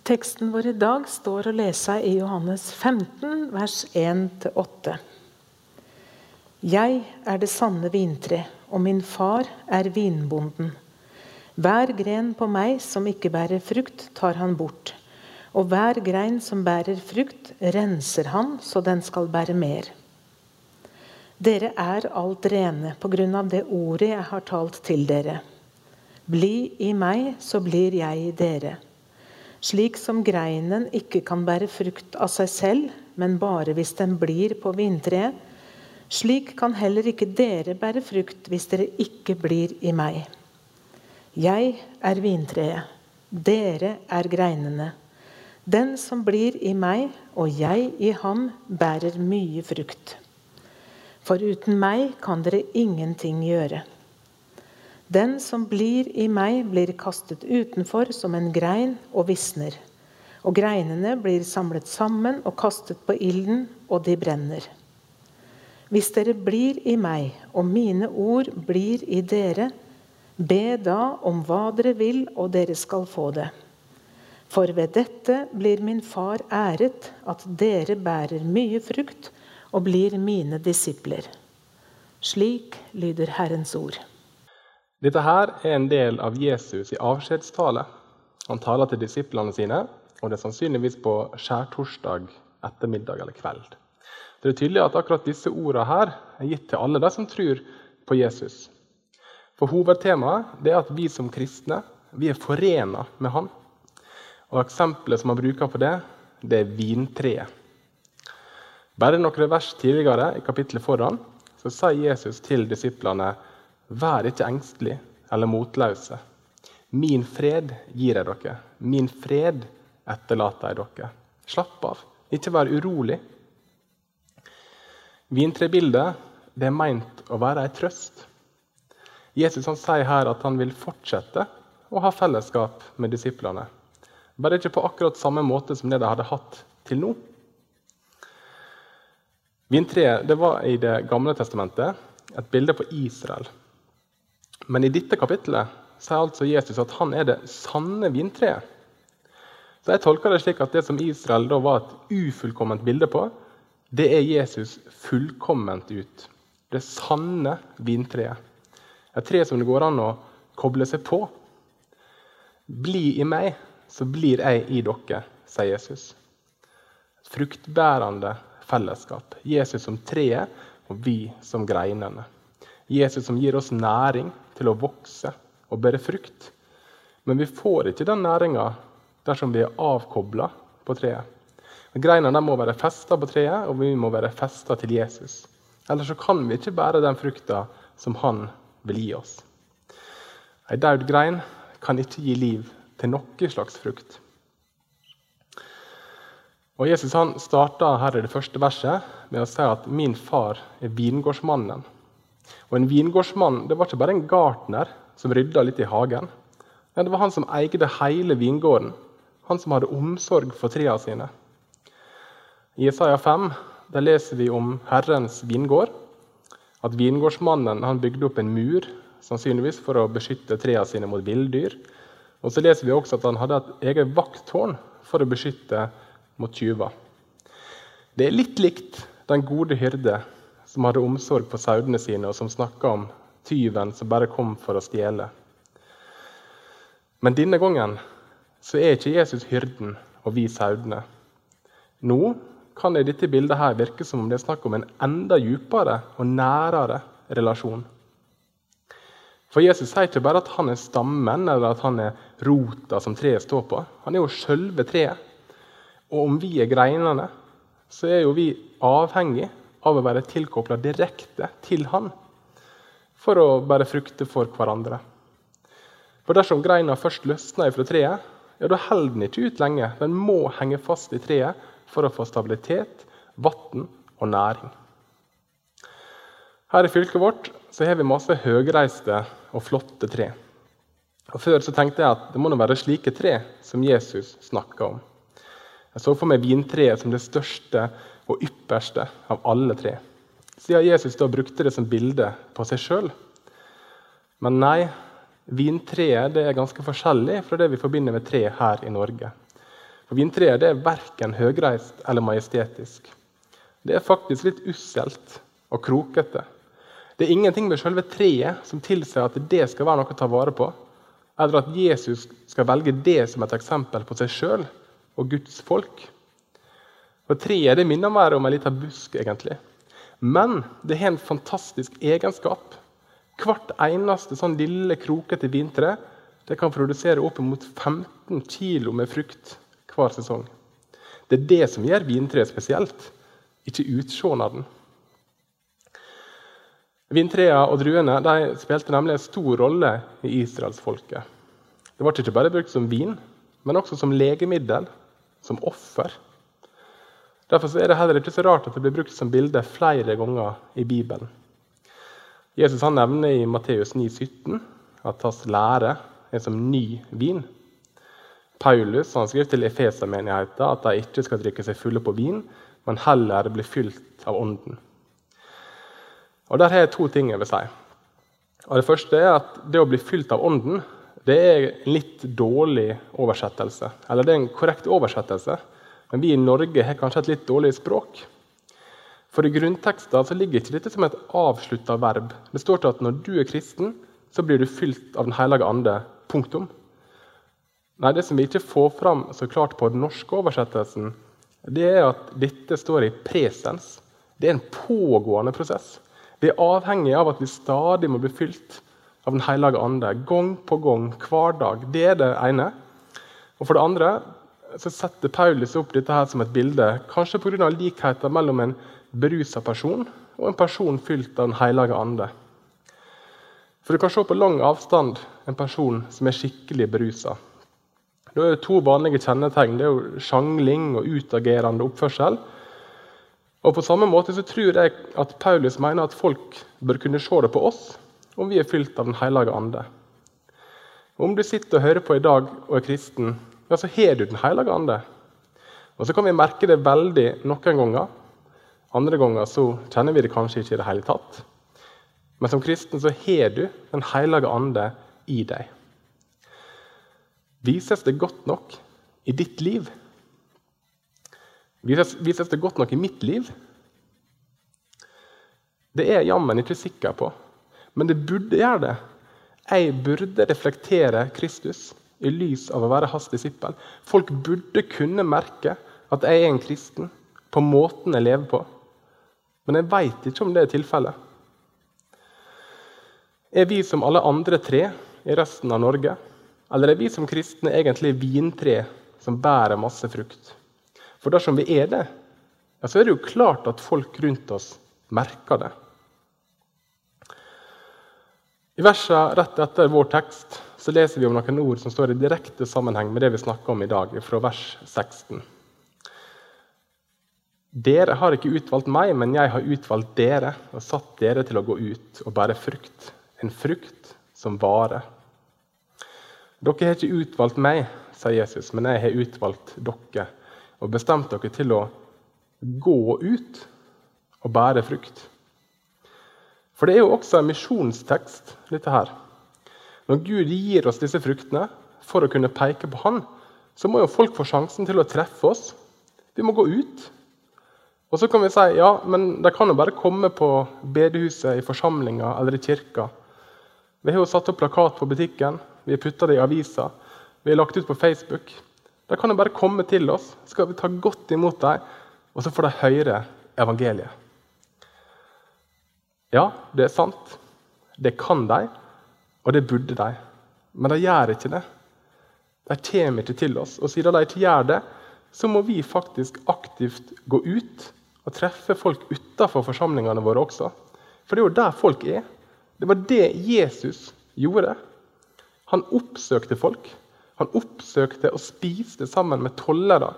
Teksten vår i dag står å lese i Johannes 15, vers 1-8. Jeg er det sanne vintre, og min far er vinbonden. Hver gren på meg som ikke bærer frukt, tar han bort. Og hver grein som bærer frukt, renser han så den skal bære mer. Dere er alt rene på grunn av det ordet jeg har talt til dere. Bli i meg, så blir jeg i dere. Slik som greinen ikke kan bære frukt av seg selv, men bare hvis den blir på vintreet, slik kan heller ikke dere bære frukt hvis dere ikke blir i meg. Jeg er vintreet, dere er greinene. Den som blir i meg og jeg i ham, bærer mye frukt. For uten meg kan dere ingenting gjøre. Den som blir i meg, blir kastet utenfor som en grein og visner. Og greinene blir samlet sammen og kastet på ilden, og de brenner. Hvis dere blir i meg, og mine ord blir i dere, be da om hva dere vil, og dere skal få det. For ved dette blir min far æret, at dere bærer mye frukt og blir mine disipler. Slik lyder Herrens ord. Dette her er en del av Jesus i avskjedstale. Han taler til disiplene sine, og det er sannsynligvis på skjærtorsdag ettermiddag eller kveld. Det er tydelig at akkurat disse ordene her er gitt til alle de som tror på Jesus. For Hovedtemaet er at vi som kristne vi er forena med han. Og Eksempelet som han bruker på det, det er vintreet. Bare noen vers tidligere i kapittelet foran så sier Jesus til disiplene Vær ikke engstelig eller motløse. Min fred gir jeg dere. Min fred etterlater jeg dere. Slapp av. Ikke vær urolig. Vintrebildet det er meint å være ei trøst. Jesus han sier her at han vil fortsette å ha fellesskap med disiplene. Bare ikke på akkurat samme måte som det de hadde hatt til nå. Vintreet det var i Det gamle testamentet et bilde på Israel. Men i dette kapittelet sier altså Jesus at han er det sanne vintreet. Så Jeg tolker det slik at det som Israel da var et ufullkomment bilde på, det er Jesus fullkomment ut. Det sanne vintreet. Et tre som det går an å koble seg på. Bli i meg, så blir jeg i dere, sier Jesus. Fruktbærende fellesskap. Jesus som treet, og vi som greinene. Jesus som gir oss næring til å vokse og bære frukt. Men vi får ikke den næringa dersom vi er avkobla på treet. Greinene må være festa på treet, og vi må være festa til Jesus. Ellers så kan vi ikke bære den frukta som han vil gi oss. Ei daud grein kan ikke gi liv til noe slags frukt. Og Jesus han starta her i det første verset med å si at 'min far er vingårdsmannen'. Og En vingårdsmann det var ikke bare en gartner som rydda litt i hagen. Men det var han som eide hele vingården, han som hadde omsorg for trærne sine. I Isaiah 5 der leser vi om Herrens vingård. At vingårdsmannen han bygde opp en mur sannsynligvis for å beskytte trærne sine mot villdyr. Og så leser vi også at han hadde et eget vakttårn for å beskytte mot tyver. Det er litt likt den gode hyrde som hadde omsorg for sauene sine, og som snakka om tyven som bare kom for å stjele. Men denne gangen så er ikke Jesus hyrden og vi sauene. Nå kan det i dette bildet her virke som om det er snakk om en enda djupere og nærere relasjon. For Jesus sier ikke bare at han er stammen eller at han er rota som treet står på. Han er jo sjølve treet. Og om vi er greinene, så er jo vi avhengig av å være tilkobla direkte til Han for å bære frukter for hverandre. For Dersom greina først løsner fra treet, ja, da holder den ikke ut lenge. Den må henge fast i treet for å få stabilitet, vann og næring. Her i fylket vårt så har vi masse høgreiste og flotte tre. Og Før så tenkte jeg at det må være slike tre som Jesus snakka om. Jeg så for meg vintreet som det største og ypperste av alle tre. Siden Jesus da brukte det som bilde på seg sjøl. Men nei, vintreet er ganske forskjellig fra det vi forbinder med tre her i Norge. For Vintreet er verken høgreist eller majestetisk. Det er faktisk litt usselt og krokete. Det er ingenting med selve treet som tilsier at det skal være noe å ta vare på, eller at Jesus skal velge det som et eksempel på seg sjøl og Guds folk. For Treet det minner mer om en liten busk, egentlig. Men det har en fantastisk egenskap. Hvert eneste sånn lille, krokete vintre det kan produsere opp mot 15 kg med frukt hver sesong. Det er det som gjør vintreet spesielt, ikke utseendet. Vintreene og druene de spilte nemlig en stor rolle i israelsfolket. Det ble ikke bare brukt som vin, men også som legemiddel, som offer. Derfor er det heller ikke så rart at det blir brukt som bilde flere ganger i Bibelen. Jesus han nevner i Matteus 9, 17 at hans lære er som ny vin. Paulus han skriver til Efesermenigheten at de ikke skal drikke seg fulle på vin, men heller bli fylt av Ånden. Og Der har jeg to ting jeg vil si. Og Det første er at det å bli fylt av Ånden det er en litt dårlig oversettelse. Eller det er en korrekt oversettelse, men vi i Norge har kanskje et litt dårlig språk. For I grunnteksten så ligger ikke dette som et avslutta verb. Det står til at når du er kristen, så blir du fylt av Den hellige ande. Punktum. Nei, Det som vi ikke får fram så klart på den norske oversettelsen, det er at dette står i presens. Det er en pågående prosess. Vi er avhengig av at vi stadig må bli fylt av Den hellige ande. Gang på gang, hver dag. Det er det ene. Og For det andre så setter Paulus opp dette her som et bilde, kanskje pga. likheten mellom en berusa person og en person fylt av Den hellige ande. For Du kan se på lang avstand en person som er skikkelig berusa. Da er det to vanlige kjennetegn. Det er jo sjangling og utagerende oppførsel. Og På samme måte så tror jeg at Paulus mener at folk bør kunne se det på oss om vi er fylt av Den hellige ande. Om du sitter og hører på i dag og er kristen, ja, så har du Den hellige ande. Og Så kan vi merke det veldig noen ganger. Andre ganger så kjenner vi det kanskje ikke i det hele tatt. Men som kristen så har du Den hellige ande i deg. Vises det godt nok i ditt liv? Vises, vises det godt nok i mitt liv? Det er jeg jammen ikke sikker på, men det burde gjøre det. Jeg burde reflektere Kristus i lys av å være hans disippel. Folk burde kunne merke at jeg er en kristen på måten jeg lever på. Men jeg veit ikke om det er tilfellet. Er vi som alle andre tre i resten av Norge? Eller er vi som kristne egentlig vintre som bærer masse frukt? For dersom vi er det, ja, så er det jo klart at folk rundt oss merker det. I versene rett etter vår tekst så leser vi om noen ord som står i direkte sammenheng med det vi snakker om i dag, fra vers 16. Dere har ikke utvalgt meg, men jeg har utvalgt dere og satt dere til å gå ut og bære frukt, en frukt som varer. Dere har ikke utvalgt meg, sa Jesus, men jeg har utvalgt dere og bestemt dere til å gå ut og bære frukt. For det er jo også en misjonstekst, dette her. Når Gud gir oss disse fruktene for å kunne peke på Han, så må jo folk få sjansen til å treffe oss. Vi må gå ut. Og så kan vi si ja, men de kan jo bare komme på bedehuset, i forsamlinga eller i kirka. Vi har jo satt opp plakat på butikken, vi har putta det i avisa, vi har lagt ut på Facebook. De kan jo bare komme til oss, skal vi ta godt imot dem, og så får de høre evangeliet. Ja, det er sant. Det kan de, og det burde de. Men de gjør ikke det. De kommer ikke til oss. Og siden de ikke gjør det, så må vi faktisk aktivt gå ut og treffe folk utenfor forsamlingene våre også. For det er jo der folk er. Det var det Jesus gjorde. Han oppsøkte folk. Han oppsøkte og spiste sammen med tollere,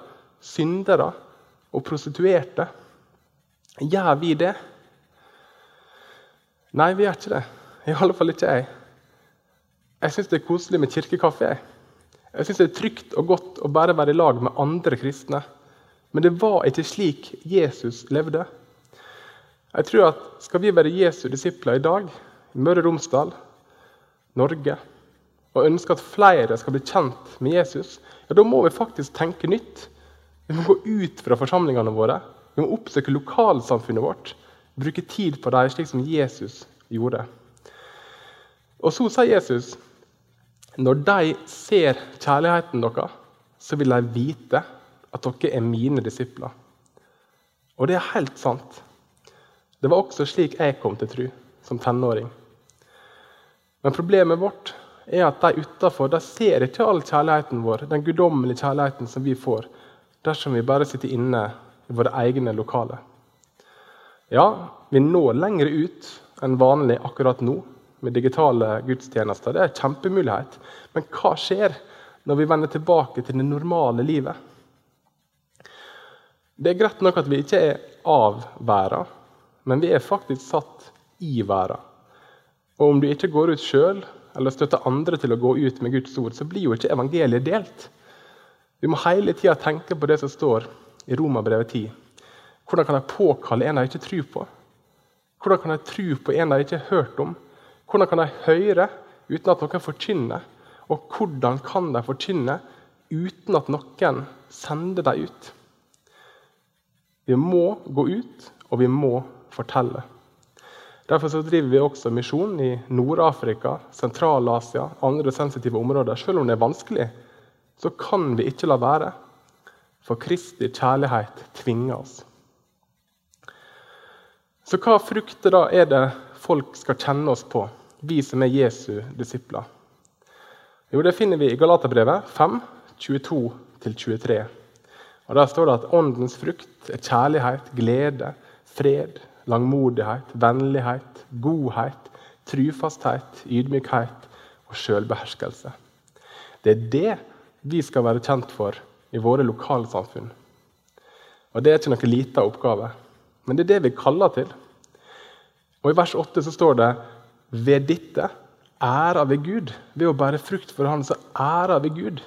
syndere og prostituerte. Gjør vi det? Nei, vi gjør ikke det. I alle fall ikke jeg. Jeg syns det er koselig med kirkekaffe. Jeg, syns det er trygt og godt å bare være i lag med andre kristne. Men det var ikke slik Jesus levde. Jeg tror at Skal vi være Jesu disipler i dag, i Møre og Romsdal, Norge, og ønsker at flere skal bli kjent med Jesus, ja, da må vi faktisk tenke nytt. Vi må gå ut fra forsamlingene våre. Vi må oppsøke lokalsamfunnet vårt. Bruke tid på dem, slik som Jesus gjorde. Og så sa Jesus når de ser kjærligheten deres, så vil de vite at dere er mine disipler. Og det er helt sant. Det var også slik jeg kom til tro som tenåring. Men problemet vårt er at de utafor ser ikke all kjærligheten vår, den guddommelige kjærligheten som vi får, dersom vi bare sitter inne i våre egne lokaler. Ja, vi når lenger ut enn vanlig akkurat nå med digitale gudstjenester. Det er en kjempemulighet. Men hva skjer når vi vender tilbake til det normale livet? Det er greit nok at vi ikke er av verden, men vi er faktisk satt i verden. Og om du ikke går ut sjøl eller støtter andre til å gå ut med Guds ord, så blir jo ikke evangeliet delt. Vi må hele tida tenke på det som står i Romerbrevet 10. Hvordan kan jeg påkalle en jeg ikke tror på? Hvordan kan jeg tro på en jeg ikke har hørt om? Hvordan kan de høre uten at noen forkynner? Og hvordan kan de forkynne uten at noen sender dem ut? Vi må gå ut, og vi må fortelle. Derfor driver vi også misjon i Nord-Afrika, Sentral-Asia andre sensitive områder. Selv om det er vanskelig, så kan vi ikke la være. For Kristi kjærlighet tvinger oss. Så hva frukter da er det folk skal kjenne oss på, vi som er Jesu disipler? Jo, Det finner vi i Galaterbrevet 5, 22-23. Og Der står det at åndens frukt er kjærlighet, glede, fred, langmodighet, vennlighet, godhet, trufasthet, ydmykhet og sjølbeherskelse. Det er det vi skal være kjent for i våre lokalsamfunn. Og Det er ikke noe liten oppgave, men det er det vi kaller til. Og I vers 8 så står det ved dette ærer vi Gud. Ved å bære frukt for Han, så ærer vi Gud.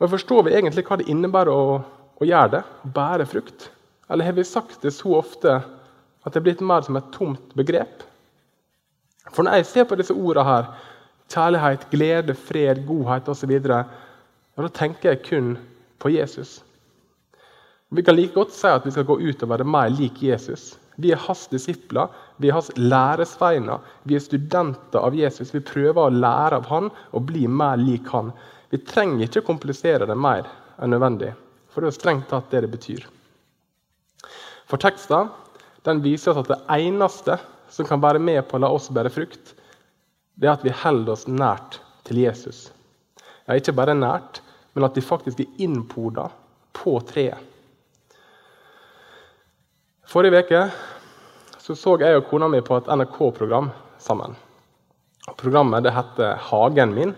Og Forstår vi egentlig hva det innebærer å, å gjøre det? Å bære frukt? Eller har vi sagt det så ofte at det er blitt mer som et tomt begrep? For når jeg ser på disse ordene her, kjærlighet, glede, fred, godhet osv., da tenker jeg kun på Jesus. Vi kan like godt si at vi skal gå ut og være mer lik Jesus. Vi er hans disipler, vi er hans læresveiner, vi er studenter av Jesus. Vi prøver å lære av han og bli mer lik han. Vi trenger ikke komplisere det mer enn nødvendig, for det er strengt tatt det det betyr. For teksten den viser oss at det eneste som kan være med på å la oss bære frukt, det er at vi holder oss nært til Jesus. Ja, ikke bare nært, men at de faktisk er innpoda på treet. Forrige uke så, så jeg og kona mi på et NRK-program sammen. Programmet det heter 'Hagen min'.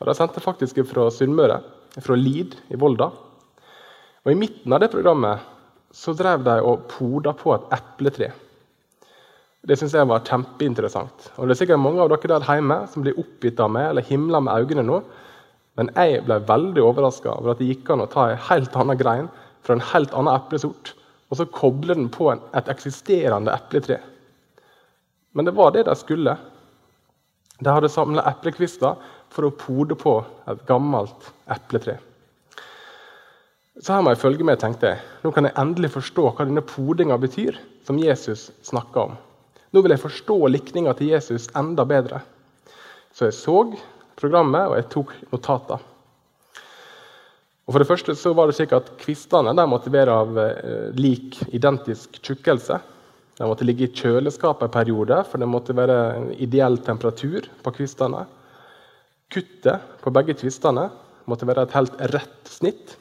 og Det sendte faktisk fra Sunnmøre, fra Lid i Volda. Og I midten av det programmet så drev de og poda på et epletre. Det synes jeg var kjempeinteressant. Og Det er sikkert mange av dere der hjemme som blir oppgitt av meg eller himler med øynene nå. Men jeg ble veldig overraska over at det gikk an å ta en helt annen grein fra en helt annen eplesort og så kobler den på et eksisterende epletre. Men det var det de skulle. De hadde samla eplekvister for å pode på et gammelt epletre. Så her må jeg følge med, tenkte jeg. Nå kan jeg endelig forstå hva denne podinga betyr, som Jesus snakka om. Nå vil jeg forstå likninga til Jesus enda bedre. Så jeg så programmet, og jeg tok notater. Og for det første så var det slik at Kvistene de måtte være av eh, lik, identisk tjukkelse. De måtte ligge i kjøleskapet en periode, for det måtte være en ideell temperatur på kvistene. Kuttet på begge kvistene måtte være et helt rett snitt.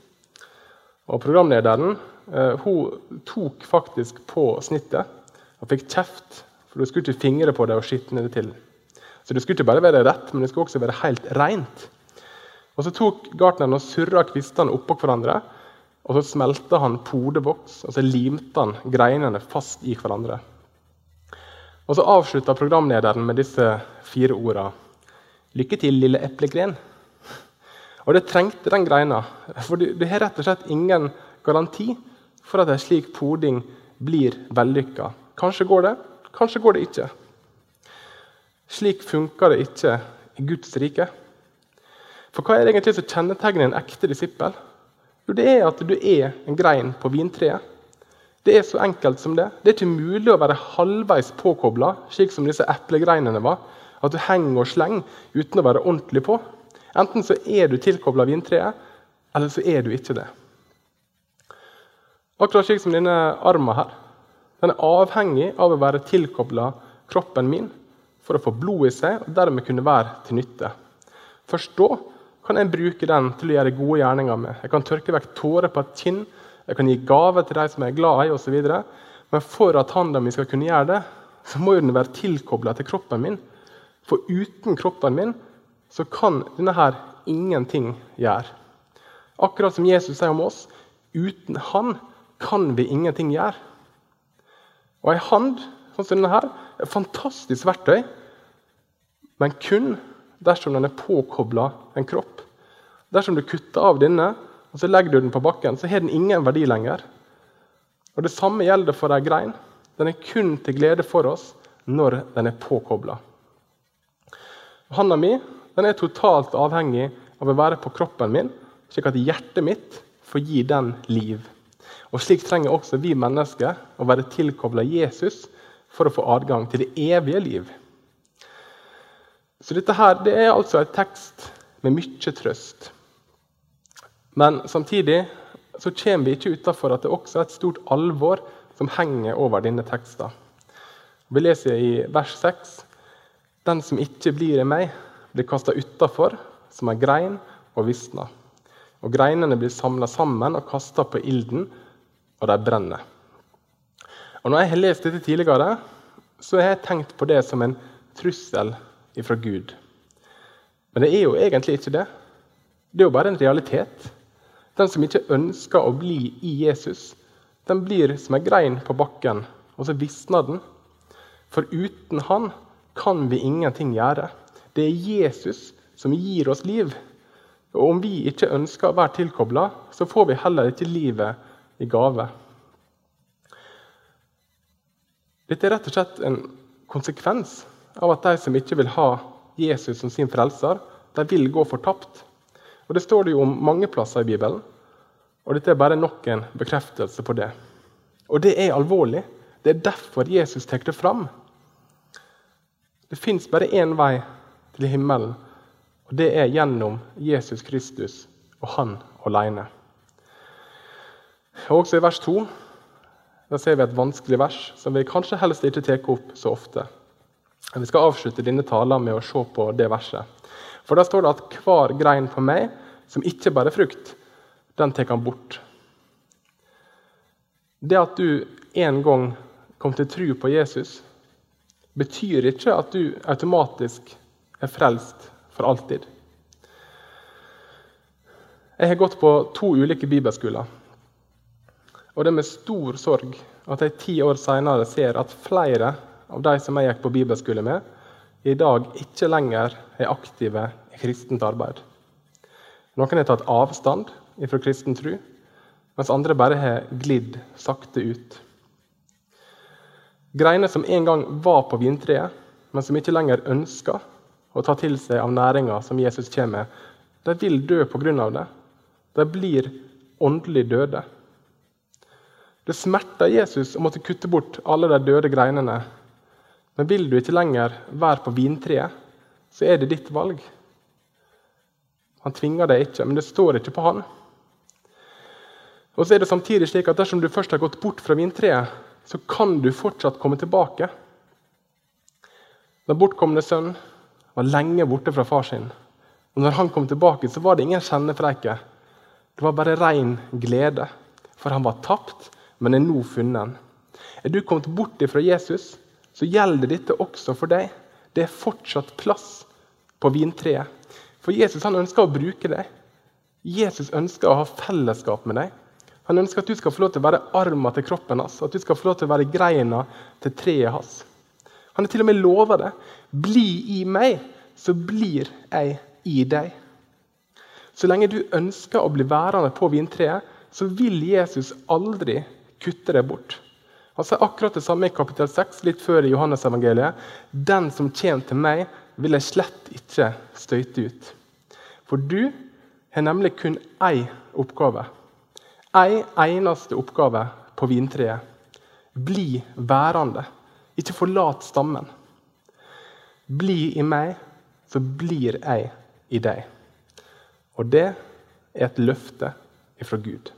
Og Programlederen eh, hun tok faktisk på snittet og fikk kjeft. For du skulle ikke fingre på det og skitne det til. Så det skulle ikke bare være rett, men det skulle også være helt rent. Og Så tok gartneren og surra kvistene oppå hverandre. og Så smelta han podevoks og så limte han greinene fast i hverandre. Og Så avslutta programlederen med disse fire orda. Lykke til, lille eplegren. Og det trengte den greina. For du, du, har rett og slett ingen garanti for at en slik poding blir vellykka. Kanskje går det, kanskje går det ikke. Slik funker det ikke i Guds rike. For hva er det egentlig som kjennetegner en ekte disippel? Jo, det er at du er en grein på vintreet. Det er så enkelt som det. Det er ikke mulig å være halvveis påkobla, slik som disse eplegreinene var. At du henger og slenger uten å være ordentlig på. Enten så er du tilkobla vintreet, eller så er du ikke det. Akkurat slik som denne armen her. Den er avhengig av å være tilkobla kroppen min for å få blod i seg og dermed kunne være til nytte. Først da kan jeg bruke den til å gjøre gode gjerninger med. Jeg kan tørke vekk tårer på et kinn jeg kan gi gave til de som jeg er glad i osv. Men for at hånda mi skal kunne gjøre det, så må den være tilkobla til kroppen min. For uten kroppen min så kan denne her ingenting gjøre. Akkurat som Jesus sier om oss, uten Han kan vi ingenting gjøre. Og ei hand sånn som denne her, er et fantastisk verktøy, men kun dersom den er påkobla en kropp. Dersom du kutter av denne og så legger du den på bakken, så har den ingen verdi lenger. Og Det samme gjelder for ei grein. Den er kun til glede for oss når den er påkobla. Handa mi den er totalt avhengig av å være på kroppen min, slik at hjertet mitt får gi den liv. Og Slik trenger også vi mennesker å være tilkobla Jesus for å få adgang til det evige liv. Så dette her, det er altså en tekst med mye trøst. Men samtidig så kommer vi ikke utafor at det også er et stort alvor som henger over denne teksten. Vi leser i vers 6.: Den som ikke blir i meg, blir kasta utafor som en grein og visner. Og greinene blir samla sammen og kasta på ilden, og de brenner. Og Når jeg har lest dette tidligere, så har jeg tenkt på det som en trussel fra Gud. Men det er jo egentlig ikke det. Det er jo bare en realitet. Den som ikke ønsker å bli i Jesus, den blir som en grein på bakken, og så visner den. For uten han kan vi ingenting gjøre. Det er Jesus som gir oss liv. Og om vi ikke ønsker å være tilkobla, så får vi heller ikke livet i gave. Dette er rett og slett en konsekvens av at de som ikke vil ha Jesus som sin frelser, de vil gå fortapt. Og Det står det jo om mange plasser i Bibelen. Og Dette er bare nok en bekreftelse på det. Og det er alvorlig. Det er derfor Jesus tar det fram. Det fins bare én vei til himmelen, og det er gjennom Jesus Kristus og Han alene. Og Også i vers 2 der ser vi et vanskelig vers som vi kanskje helst ikke tar opp så ofte. Vi skal avslutte denne talen med å se på det verset. For Der står det at hver grein på meg som ikke bærer frukt, den tar han bort. Det at du en gang kom til tro på Jesus, betyr ikke at du automatisk er frelst for alltid. Jeg har gått på to ulike bibelskoler. Og det er med stor sorg at jeg ti år senere ser at flere av de som jeg gikk på bibelskole med, i dag ikke lenger er aktive i kristent arbeid. Noen har tatt avstand fra kristen tro, mens andre bare har glidd sakte ut. Greiner som en gang var på vintreet, men som ikke lenger ønsker å ta til seg av næringa som Jesus kommer med, de vil dø pga. det. De blir åndelig døde. Det smerter Jesus å måtte kutte bort alle de døde greinene. Men vil du ikke lenger være på vintreet, så er det ditt valg. Han tvinger deg ikke, men det står ikke på han. Og så er det samtidig slik at Dersom du først har gått bort fra vintreet, så kan du fortsatt komme tilbake. Den bortkomne sønnen var lenge borte fra far sin. Og når han kom tilbake, så var det ingen kjennefreike. Det var bare ren glede. For han var tapt, men er nå funnet. Er du kommet bort fra Jesus, så gjelder dette også for deg. Det er fortsatt plass på vintreet. For Jesus han ønsker å bruke deg. Jesus ønsker å ha fellesskap med deg. Han ønsker at du skal få lov til å være armen til kroppen hans, at du skal få lov til å være greina til treet hans. Han har til og med lova det. Bli i meg, så blir jeg i deg. Så lenge du ønsker å bli værende på vintreet, så vil Jesus aldri kutte deg bort. Han sier akkurat det samme i kapittel 6, litt før i Johannes evangeliet. Den som kommer til meg, vil jeg slett ikke støyte ut. For du har nemlig kun én oppgave. Én eneste oppgave på vintreet. Bli værende. Ikke forlat stammen. Bli i meg, så blir jeg i deg. Og det er et løfte ifra Gud.